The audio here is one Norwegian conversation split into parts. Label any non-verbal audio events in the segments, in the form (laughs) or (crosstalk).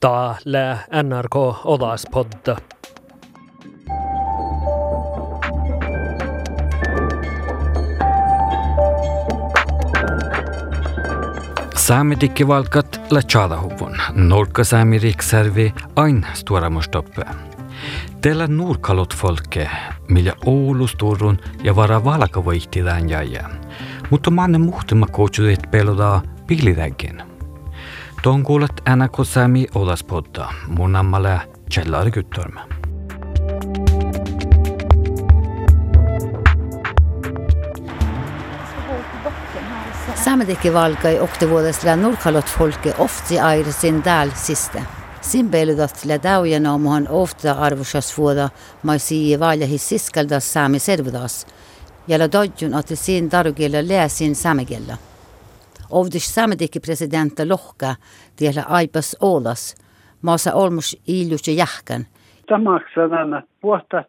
Tää lää NRK Olaspodda. Saamidikkivalkat lähtsadahuvun, norkkasaamiriksärvi ain stuoramustoppe. Tällä nurkalot folke, millä Oulusturun ja vara valkavoihtilään jäjä. Mutta manne muhtama koutsudet pelodaa piiliräkin. De golat ena ko sami olas podda, munammala cellare guttorma. Samedikki valkai oktivuodesta Nordkalot folke ofti aire sin dal siste. Sin peilutat beludat ledaujan omuhan ofta arvosas vuoda maisi valjahi siskaldas saami servudas. Jala dodjun otti sin darugilla lää sin samegilla. Ovdish samediki presidentta lohka tiellä aipas olas, maassa olmus iljutsi jahkan. Tamaksadan puhtat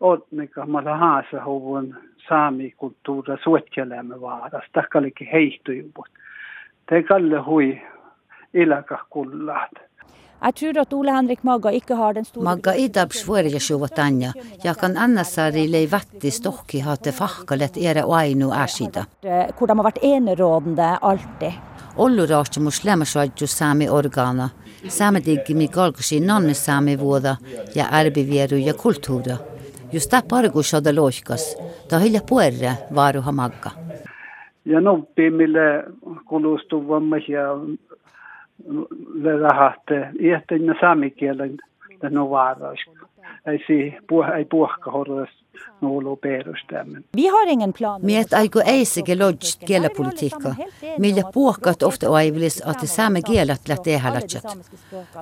otnika mala haasa huvun saamikulttuura suotkelemme vaaras, takkaliki heihtujuvat. Te kalle hui ilakah kullaat. Jeg tror at Ole Henrik Magga ikke har den store Magga idab svårja sjuvatanja. Ja kan annasari lei vatti stokki hate fahkalet ere ainu ärsida. Eh, Hvor de har vært enerådende alltid. Ollu raasti mus lämmäsvadju saami organa. Sami diggi mi galgasi nonne sami vuoda ja arbivieru ja kulttuura. Just tämä pargu ada lohkas. Ta hilja puerre vaaruha magga. Ja noppi mille kulustuvamme ja le rahatte kielen saamikielen no vaaras. Ei si ei puhka horras nuolu perustämmen. Vi har ingen plan. Miet aiku eisige lodjt kielepolitiikka. Millä puhkat ofta aivilis at saame kielet lähtee halatsat.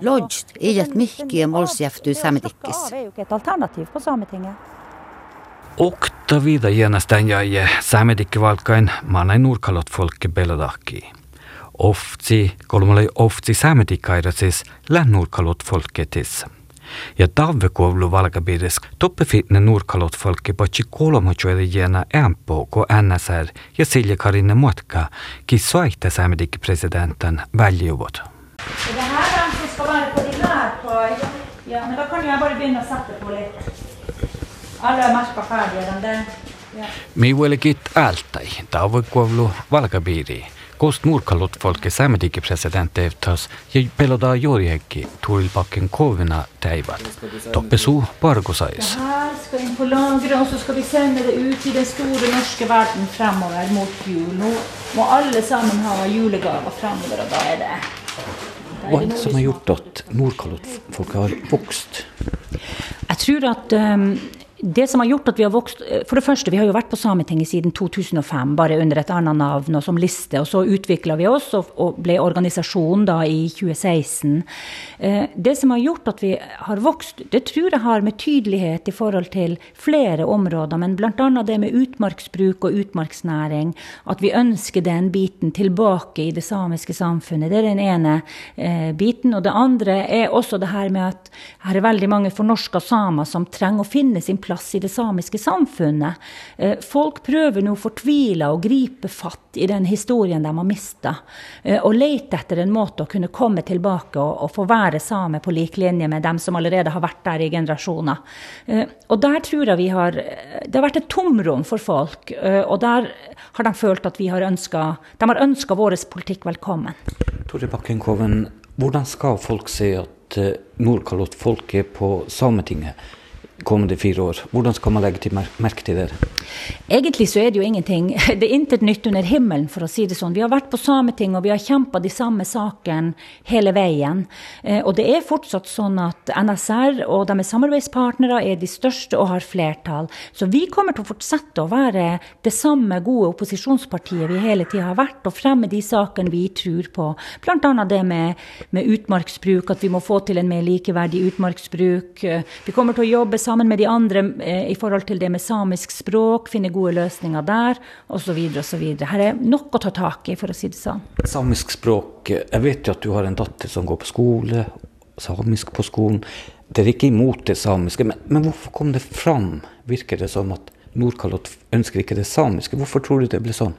Lodjt iät mihkiä molsjäfty saamedikkis. Det er jo ikke et alternativ på Sametinget. Okta vida genastään jäi saamedikkivalkain maanai nurkalotfolke beladaki. Oftsi, kolmalle oftsi saamedikkairasis län nurkalotfolketis. Ja tavvekovlu valkabiris toppefitne nurkalotfolke paitsi kolmachoille jena ämpö ko NSR ja Silja Karinne Muotka, ki soitte saamedikkipresidenten väljuvot. Det her som skal være på de her på, ja, men da kan jo jeg bare begynne å sette på litt. Alle er merka ferdige, den der. Ja. Miuelikit ältäi, tavvekovlu valkabiri. Kost nurkalotfolke saamedikkipresidenteivtas ja pelodaa juuriekki tuilpakken kovina täivät. Toppesu parkosais. Det her skal inn på og så skal vi sende det ut i den store norske verden fremover mot jul. Nå må alle sammen ha julegaver fremover, og da er det Hva er det som har gjort at nordkalotfolket har vokst? Jeg tror at um, det som har gjort at vi har vokst For det første, vi har jo vært på Sametinget siden 2005, bare under et annet navn og som liste. Og så utvikla vi oss og, og ble organisasjon da i 2016. Eh, det som har gjort at vi har vokst, det tror jeg har med tydelighet i forhold til flere områder, men bl.a. det med utmarksbruk og utmarksnæring. At vi ønsker den biten tilbake i det samiske samfunnet. Det er den ene eh, biten. Og det andre er også det her med at her er veldig mange fornorska samer som trenger å finne sin plass i det samiske samfunnet. Eh, Folk prøver nå fortvila å gripe fatt i den historien de har mista, og lete etter en måte å kunne komme tilbake og, og få være same på lik linje med dem som allerede har vært der i generasjoner. Eh, Og der tror jeg vi har Det har vært et tomrom for folk, eh, og der har de følt at vi har ønska De har ønska vår politikk velkommen. Tore Bakkenkoven, hvordan skal folk se at eh, nordkalotfolket er på Sametinget kommende fire år? Hvordan skal man legge til mer merke til det? Egentlig så er det jo ingenting. (laughs) Det er intet nytt under himmelen, for å si det sånn. Vi har vært på Sametinget, og vi har kjempa de samme sakene hele veien. Eh, Og det er fortsatt sånn at NSR og deres samarbeidspartnere er de største og har flertall. Så vi kommer til å fortsette å være det samme gode opposisjonspartiet vi hele tida har vært, og fremme de sakene vi tror på. Bl.a. det med, med utmarksbruk, at vi må få til en mer likeverdig utmarksbruk. Eh, Vi kommer til å jobbe sammen med de andre eh, i forhold til det med samisk språk, finne gode løsninger der, osv. osv. Her er nok å ta tak i, for å si det sånn. Samisk språk Jeg vet jo at du har en datter som går på skole, samisk på skolen. Dere er ikke imot det samiske, men, men hvorfor kom det fram? Virker det som at Nordkalott ønsker ikke det samiske? Hvorfor tror du det ble sånn?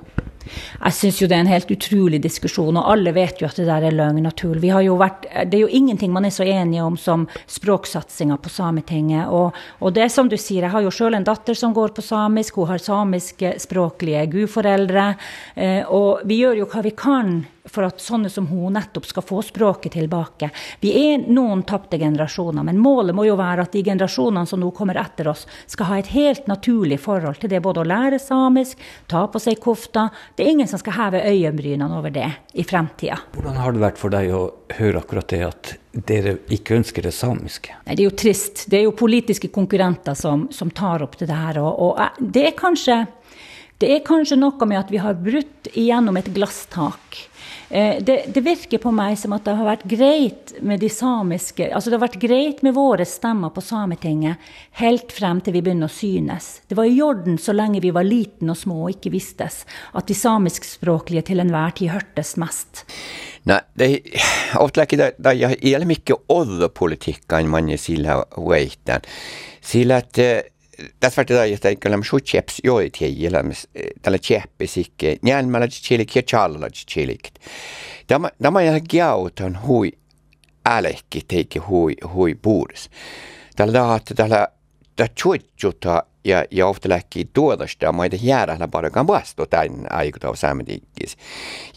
Jeg syns jo det er en helt utrolig diskusjon, og alle vet jo at det der er løgn og tull. Vært, det er jo ingenting man er så enige om som språksatsinga på Sametinget. Og, og, det er som du sier, jeg har jo sjøl en datter som går på samisk, hun har samiske språklige gudforeldre. Eh, og vi gjør jo hva vi kan for at sånne som hun nettopp skal få språket tilbake. Vi er noen tapte generasjoner, men målet må jo være at de generasjonene som nå kommer etter oss, skal ha et helt naturlig forhold til det både å lære samisk, ta på seg kofta, det er ingen som skal heve øyenbrynene over det i fremtida. Hvordan har det vært for deg å høre akkurat det at dere ikke ønsker det samiske? Nei, det er jo trist. Det er jo politiske konkurrenter som, som tar opp det her. Og, og eh, det, er kanskje, det er kanskje noe med at vi har brutt igjennom et glasstak. Eh, det, det, virker på meg som at det har vært greit med de samiske Altså det har vært greit med våre stemmer på Sametinget helt frem til vi begynner å synes. Det var i orden så lenge vi var liten og små og ikke vistes, at de samiskspråklige til enhver tid hørtes mest. Nei, det er det, det gjelder mye oljepolitikken man sier, sillä Sier Sillä Tässä täsvärtilaajista ikka olema su tšeps joid ei olemas, eh, talle tšepis ikka, njälmäla tšilik ja tšalla tšilik. Tämä, tämä jälki on hui älekki teikki hui, hui puuris. Tällä tahatte tällä, tällä tšutjuta ja, ja oftalääkki tuotosta maita jäädällä paljonkaan vastu tuota tämän aikuta saametikkis.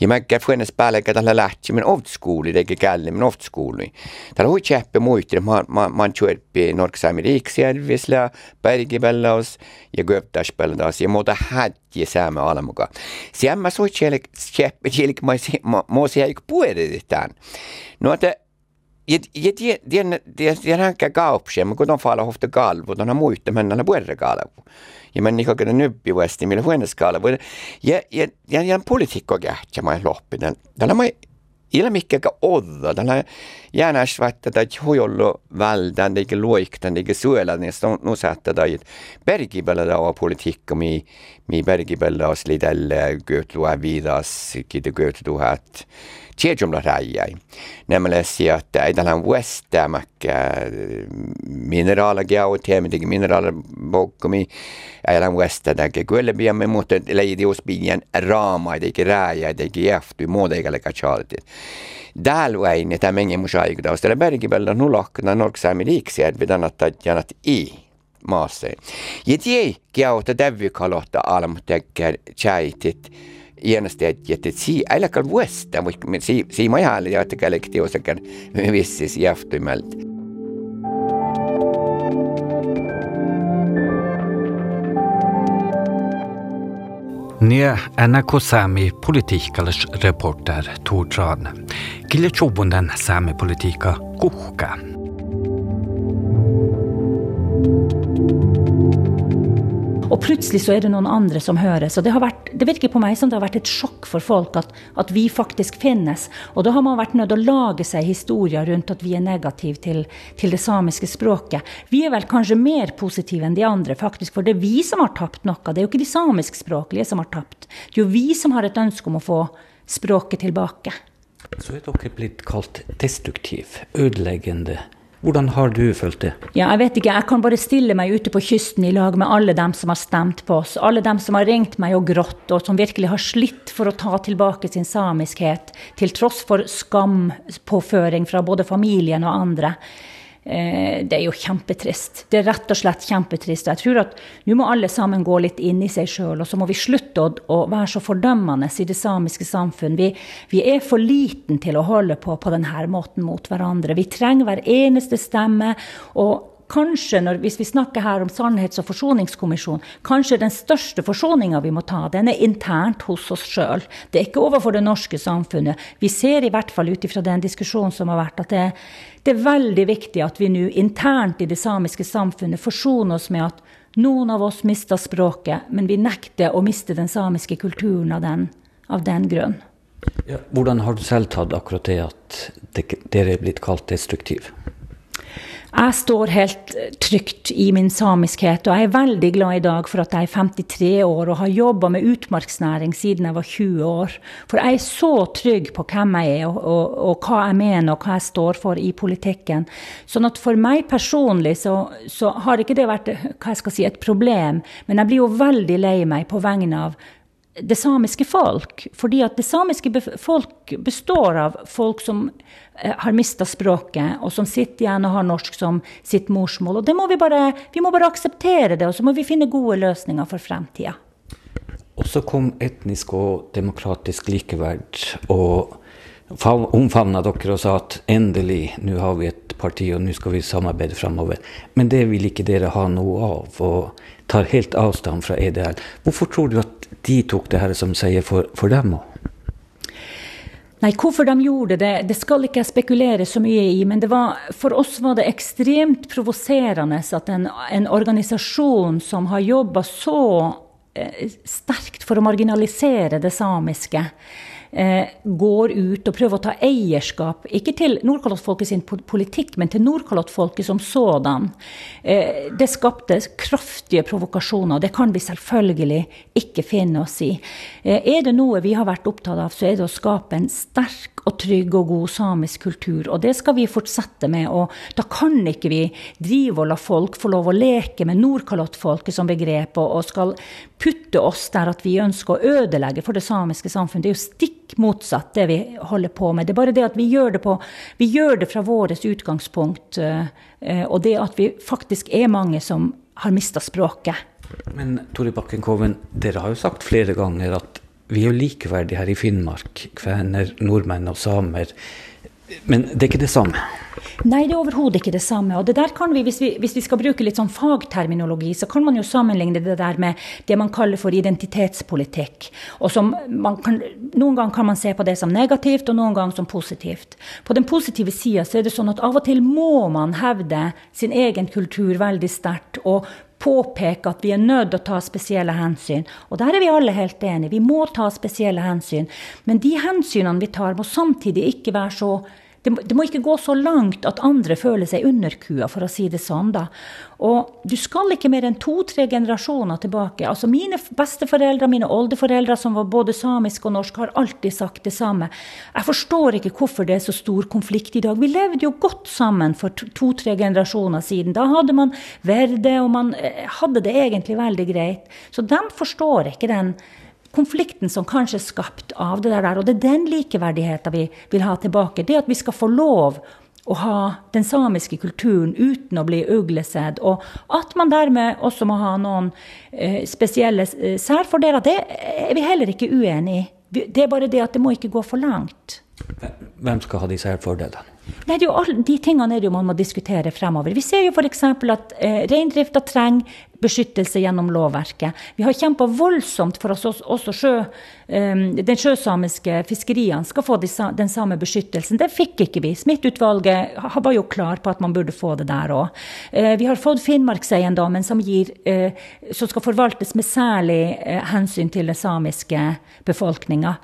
Ja mä käyn fuennes päälle, että tällä lähti minun oftskuuli, teki källe minun oftskuuli. Täällä hui tjäppi muisti, mä, mä, mä oon tjäppi norksaameriksi järvisellä, pärkipällaus ja göptäspälläus ja muuta hätti saamme alamuka. Siellä mä sui tjäppi, tjäppi, mä oon siellä puhutaan. No, että ja tie, tien, tie, tien hankkeen kaupsia, mä kun on faala hohta kalvu, on muista, mä annan puerre kalvu. Ja mä nikon kyllä nyppi vuosti, millä huones kalvu. Ja, ja, ja, ja poliitikko kähtsä, mä loppinen. Tällä mä ilmikkekä odda, tällä jäänäs vaihtaa, että hojollu vältän, eikä luiktan, eikä suolan, niin ja on nusättä, että perkipällä tämä on politiikka, mi, mi perkipällä on slidelle, köytluä viidas, kiitä köytluä, että kedjomlataajai. Nämligen att Eidalan Westamakka mm, mineraaleja on tietenkin mineraalibokkomi. Eidalan Westadäke kyllebiamme, mutta leidiuspien raama, eikä rääjä, eikä jähty, muuta eikä leka chaltit. Täällä väin, että mengen musaikda, ostella bergibella nulakna norksäämi liikseet, vedanat janat i maaseen. Ja tiei kiauta tävykalohta alm tekee chaitit. Sii, älkää vuosta, mutta si, si majalla ja että kälekti osakan (laughs) vissis jahtuimalta. Nia NRK Sami politiikkallis reporter Tordran. Kille chubunden Sami politika kuhka. Og plutselig så er det noen andre som høres, og det, har vært, det virker på meg som det har vært et sjokk for folk at, at, vi faktisk finnes. Og da har man vært nødt til å lage seg historier rundt at vi er negative til, til, det samiske språket. Vi er vel kanskje mer positive enn de andre, faktisk, for det er vi som har tapt noe. Det er jo ikke de samiskspråklige som har tapt. Det er jo vi som har et ønske om å få språket tilbake. Så er dere blitt kalt destruktiv, ødeleggende hvordan har du følt det? Ja, jeg vet ikke. Jeg kan bare stille meg ute på kysten i lag med alle dem som har stemt på oss. Alle dem som har ringt meg og grått, og som virkelig har slitt for å ta tilbake sin samiskhet, til tross for skampåføring fra både familien og andre. Eh, det er jo kjempetrist. Det er rett og slett kjempetrist. Jeg tror at nå må alle sammen gå litt inn i seg sjøl, og så må vi slutte å, å, være så fordømmende i det samiske samfunn. Vi, vi, er for liten til å holde på på denne måten mot hverandre. Vi trenger hver eneste stemme. og kanskje, når, hvis vi snakker her om sannhets- og forsoningskommisjon, kanskje den største forsoninga vi må ta, den er internt hos oss sjøl. Det er ikke overfor det norske samfunnet. Vi ser i hvert fall ut ifra den diskusjonen som har vært, at det, det er veldig viktig at vi nå internt i det samiske samfunnet forsoner oss med at noen av oss mister språket, men vi nekter å miste den samiske kulturen av den, av den grunn. Ja, hvordan har du selv tatt akkurat det at dere er blitt kalt destruktiv? Jeg står helt trygt i min samiskhet, og jeg er veldig glad i dag for at jeg er 53 år og har jobba med utmarksnæring siden jeg var 20 år. For jeg er så trygg på hvem jeg er, og, og, og hva jeg mener og hva jeg står for i politikken. Sånn at for meg personlig så, så har ikke det vært si, et problem, men jeg blir jo veldig lei meg på vegne av det samiske folk. Fordi at det samiske folk består av folk som eh, har mista språket, og som sitter igjen og har norsk som sitt morsmål. Og det må vi bare, vi må bare akseptere det, og så må vi finne gode løsninger for fremtida. Og så kom etnisk og demokratisk likeverd og omfavna dere og sa at endelig, nå har vi et parti, og nå skal vi samarbeide framover. Men det vil ikke dere ha noe av, og tar helt avstand fra EDL. Hvorfor tror du at de tok det her som seier for, for dem òg? Nei, hvorfor de gjorde det, det skal ikke jeg spekulere så mye i. Men var, for oss var det ekstremt provoserende at en, en organisasjon som har jobba så eh, sterkt for å marginalisere det samiske, går ut og prøver å ta eierskap, ikke til Nordkalottfolket sin politikk, men til Nordkalottfolket som sådan. Eh, det skapte kraftige provokasjoner, og det kan vi selvfølgelig ikke finne oss i. Eh, er det noe vi har vært opptatt av, så er det å skape en sterk og trygg og god samisk kultur. Og det skal vi fortsette med. Og da kan ikke vi drive og la folk få lov å leke med Nordkalottfolket som begrep, og, og skal putte oss der at vi ønsker å ødelegge for det samiske samfunnet. Det er jo stikk motsatt det vi holder på med. Det er bare det at vi gjør det, på, vi gjør det fra vårt utgangspunkt, eh, og det at vi faktisk er mange som har mista språket. Men Tore Bakken Koven, dere har jo sagt flere ganger at vi er jo likeverdige her i Finnmark, kvener, nordmenn og samer. Men det er ikke det samme? Nei, det er overhodet ikke det samme. Og det der kan vi hvis, vi, hvis vi skal bruke litt sånn fagterminologi, så kan man jo sammenligne det der med det man kaller for identitetspolitikk. Og som kan, Noen ganger kan man se på det som negativt, og noen ganger som positivt. På den positive sida er det sånn at av og til må man hevde sin egen kultur veldig sterkt. og påpeke at vi er nødt til å ta spesielle hensyn. Og der er vi alle helt enige. Vi må ta spesielle hensyn. Men de hensynene vi tar, må samtidig ikke være så det, det, må ikke gå så langt at andre føler seg underkua, for å si det sånn. da. Og du skal ikke mer enn to-tre generasjoner tilbake. Altså Mine besteforeldre, mine oldeforeldre som var både samiske og norske, har alltid sagt det samme. Jeg forstår ikke hvorfor det er så stor konflikt i dag. Vi levde jo godt sammen for to-tre generasjoner siden. Da hadde man verde, og man eh, hadde det egentlig veldig greit. Så de forstår ikke den konflikten som kanskje er skapt av det der. Og det er den likeverdigheten vi vil ha tilbake. Det at vi skal få lov å ha den samiske kulturen uten å bli uglesett, og at man dermed også må ha noen eh, spesielle eh, særfordeler, det er vi heller ikke uenig i. Det er bare det at det må ikke gå for langt. Hvem skal ha de særfordelene? Nei, det jo De tingene er det jo man må diskutere fremover. Vi ser jo f.eks. at eh, reindrifta trenger beskyttelse gjennom lovverket. Vi har kjempa voldsomt for at også sjø, um, den sjøsamiske fiskeriene skal få den samme beskyttelsen. Det fikk ikke vi. Smittutvalget var jo klar på at man burde få det der òg. Eh, vi har fått Finnmarkseiendommen, som, uh, som skal forvaltes med særlig uh, hensyn til den samiske befolkninga.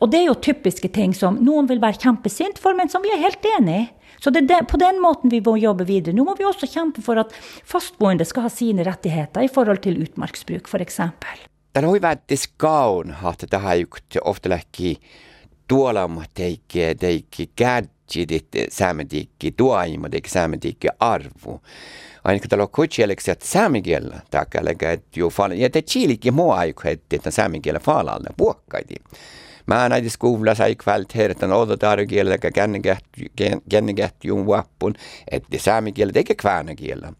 og det er jo typiske ting som noen vil være kjempesint for, men som vi er helt enig i. Så det er på den måten vi må jobbe videre. Nå må vi også kjempe for at fastboende skal ha sine rettigheter i forhold til utmarksbruk, f.eks. Det har jo vært skaun at det har gjort ofte lekki tuolama teikki teikki gadgetit saametikki tuaima teikki saametikki arvu. Ainakin täällä on kutsijälleksi, että saamikielellä takalla, että juu falan, ja te chilikki mua aiku, että saamikielellä falalle puokkaiti. Mä maanantiskuulassa sai kvalt hertan odotarkielä, joka kännegähti jun vappun, että saamikielä eikä kväänäkielä.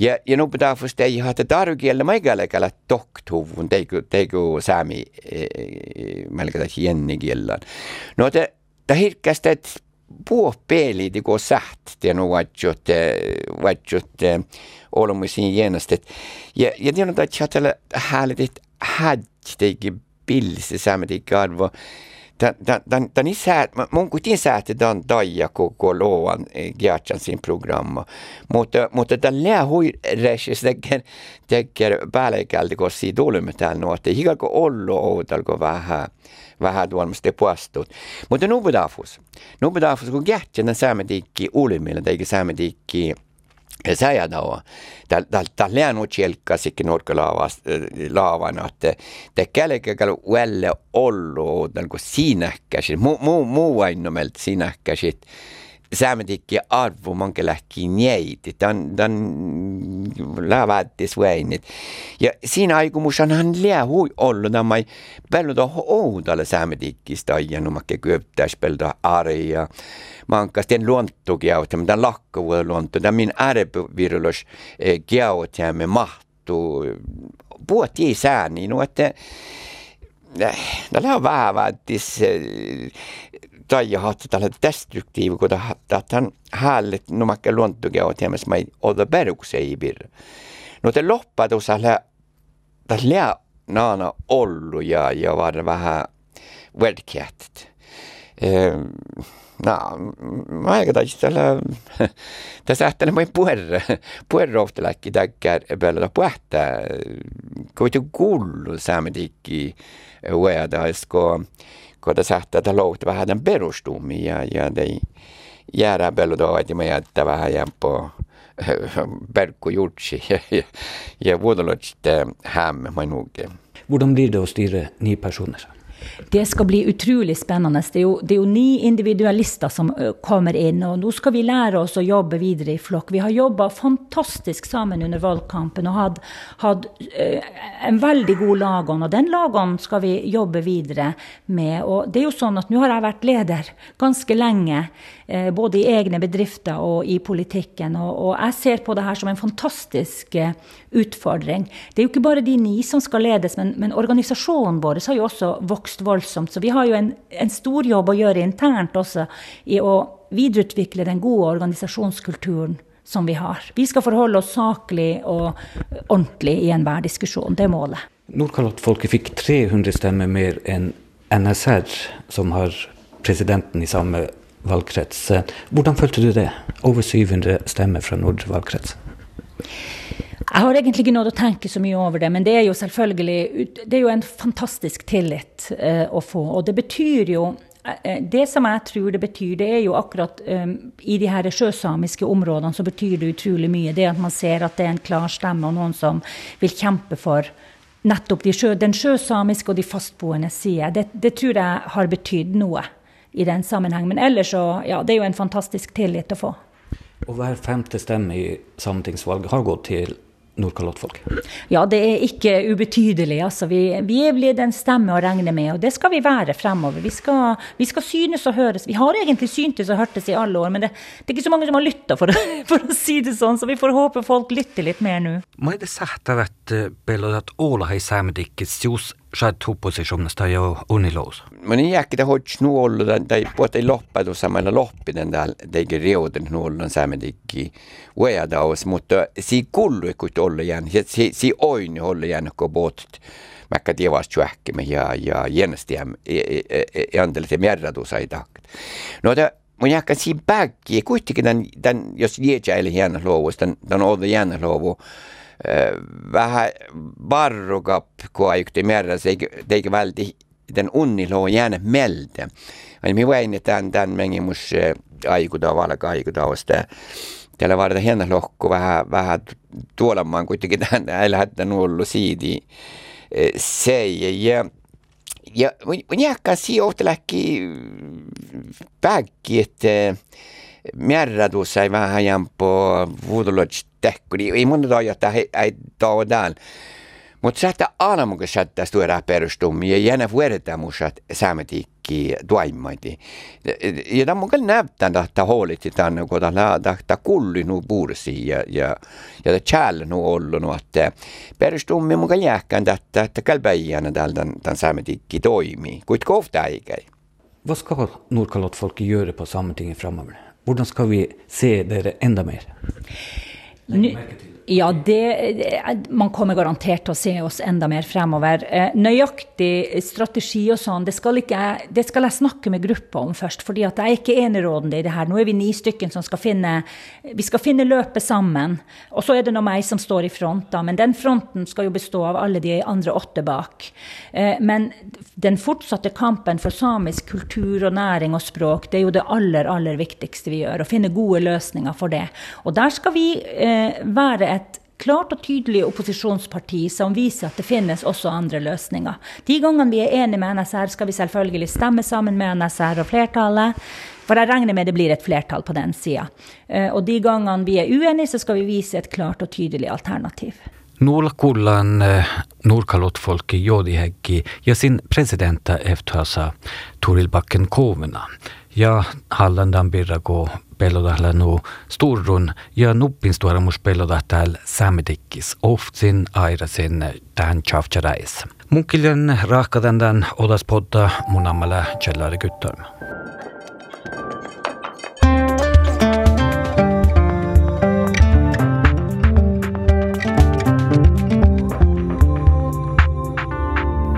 Ja, ja nu pitää förstå att det där gäller mig gäller gäller doktorn, det går det går melkein tässä jenni gäller. No det det hirkästä että puopeli det går sagt det nu att att att olemme sin genast. Ja ja det är något att chatta härligt hade pilsisä, niin mä tiedän arvoa tämän, tämän, tämän isä, mun kuitenkin sääti tämän taija, kun, kun lovan eh, Gertsan sin programma. Mutta, eh, mutta eh, tämän lää hui reissis tekee, tekee päällekälti, kun siitä olemme täällä nuorten. Hikalko ollu outalko vähän, vähän tuommoista puastut. Mutta nubudaafus. Nubudaafus, kun Gertsan on saametikki olemilla, teikä saametikki säga då. Där, där, där lär nog kjelka sikke norkalaavas äh, laavan, että te kälkekäl uelle ollu, dalgo sinähkäsit, muu, muu, muu ainomelta sinähkäsit, saametikki arvu monkelahkin jäiti. Tämän, tämän lavattis väinit. Ja siinä aikomussahan liähui ollut nämä pelota oudalle saametikkistä ja numakke kyöptäis pelota arja. Mankas den luonttu kiautta, mitä lakkavuuden luonttu. Tämä min äärevirulus eh, kiautta me mahtuu. Puhuttiin sääni, no, että eh, Tällä on vähän vaatis eh, taija tälle destruktiiv, kun att han hallet numakke luontukia on tiemäs mai oda perukse ei pir. No te loppadus alle täs lea naana ollu ja ja var vähän välkjätet. Ehm, no, mä aika taisi tällä, (laughs) tässä ähtänä moi puerra, puerra ofta läkki täkkär päällä puhtaa, kuitenkin kuullu saametikki, eh, ueada, esko, kun sähtää louhti vähän tämän perustummin ja, ja tei jääräpellut ovat että vähän jämpoo (laughs) perkkujutsi (laughs) ja, ja, ja vuodolot sitten hämmä minuukin. Hur blir det att styra nio? Det skal bli utrolig spennende. Det er, jo, det er, jo, ni individualister som kommer inn. Og nå skal vi lære oss å jobbe videre i flokk. Vi har jobba fantastisk sammen under valgkampen og hatt, hatt en veldig god lagånd. Og den lagånden skal vi jobbe videre med. Og det er jo sånn at nå har jeg vært leder ganske lenge. Både i egne bedrifter og i politikken. Og, og jeg ser på det her som en fantastisk utfordring. Det er jo ikke bare de ni som skal ledes, men, men organisasjonen vår har jo også vokst voldsomt. Så vi har jo en, en stor jobb å gjøre internt også i å videreutvikle den gode organisasjonskulturen som vi har. Vi skal forholde oss saklig og ordentlig i enhver diskusjon. Det er målet. Nordkalottfolket fikk 300 stemmer mer enn NSR, som har presidenten i samme valgkrets. Hvordan følte du det? Over 700 stemmer fra Nordre valgkrets. Jeg har egentlig ikke nådd å tenke så mye over det, men det er jo selvfølgelig det er jo en fantastisk tillit eh, å få. Og det betyr jo det som jeg tror det betyr, det er jo akkurat um, i de her sjøsamiske områdene så betyr det utrolig mye. Det at man ser at det er en klar stemme og noen som vil kjempe for nettopp de sjø, den sjøsamiske og de fastboende side. Det, det tror jeg har betydd noe i den sammenheng. Men ellers så, ja, det er jo en fantastisk tillit å få. Og hver femte stemme i sametingsvalget har gått til Nordkalottfolk? Ja, det er ikke ubetydelig. Altså, vi, vi er blitt en stemme å regne med, og det skal vi være fremover. Vi skal, vi skal synes og høres. Vi har egentlig syntes og hørtes i alle år, men det, det er ikke så mange som har lytta, for, (laughs) for, å si det sånn, så vi får håpe folk lytter litt mer nå. Må det sähtävät pelot Oulahi säämedikis Chad huppusi somnasta jo unilos. Mun ei jääkki hoits nuolludan, tai puhutai loppadu samalla loppinen täällä teikin riuden nuollun saamedikki uejadaus, mutta si kullu kun olla jäänyt, si, si oin olla jäänyt kun bootit. Mäkkä tievas tjuäkkimme ja, ja jänstiäm, jantelisem e- e- e- järjadusaitakta. No ta, mun jääkki siin pääkki, kuitenkin tämän, jos lietsä eli jäänä luovuus, tämän, tämän olla jäänä luovuus, vähän varrukap, kun aikti määräs, eikä välti den unniloo jäänyt mieltä. Eli minä vain tämän, tämän mengin mus aikuta, valka aikuta, osta. Täällä varten hieno lohku vähän, vähän tuolemaan kuitenkin tämän, ei lähdettä nullu siidi se. Ja, ja mun jääkään siihen ohtaläkki päkki, että märrätus sai vähän jampo vuodolot tehkuri. Niin ei mun tajata, he, ei taudaan. Mutta saattaa aina mukaan saattaa tuoda perustumia ja jäänä vuodetta muistat saametikki tuaimaiti. Ja tämä mukaan näyttää, että huolitti niinku tänne, kun tämä tahta kullinu puursi ja, ja, ja tjällinu ollunu, että perustumia mukaan jääkään tätä, että kälpäijänä täällä tämän saametikki toimii, kuit kohta eikä. Vad ska Nordkalottfolket göra på Sametinget framöver? Hur ska vi se det ända mer? 你。Ja, det, man kommer garantert til å se oss enda mer fremover. Nøyaktig strategi og sånn, det skal, ikke, det skal jeg snakke med gruppa om først. fordi jeg er ikke enerådende i det her. Nå er vi ni stykken som skal finne vi skal finne løpet sammen. Og så er det nå meg som står i front, da. Men den fronten skal jo bestå av alle de andre åtte bak. Men den fortsatte kampen for samisk kultur og næring og språk, det er jo det aller, aller viktigste vi gjør. Å finne gode løsninger for det. Og der skal vi være et klart og tydelig opposisjonsparti som viser at det finnes også andre løsninger. De gangene vi er enige med NSR, skal vi selvfølgelig stemme sammen med NSR og flertallet. For jeg regner med det blir et flertall på den sida. Eh, og de gangene vi er uenige, så skal vi vise et klart og tydelig alternativ. Nuolakullan eh, nurkalotfolki johdihäkki ja sin presidenta eftösa Toril Backen Kovina. Ja Hallandan Birrago pelodahla nu sturrun ja nuppin stuoramus pelodahtal samedikkis aira sin tähän tjavtjarais. Munkiljan rahkadandan odas podda munammala källarikuttörm.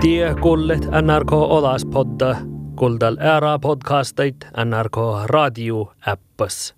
Tie kuulet NRK Olaspodda, kuuldel ära podcastit NRK raadio äppas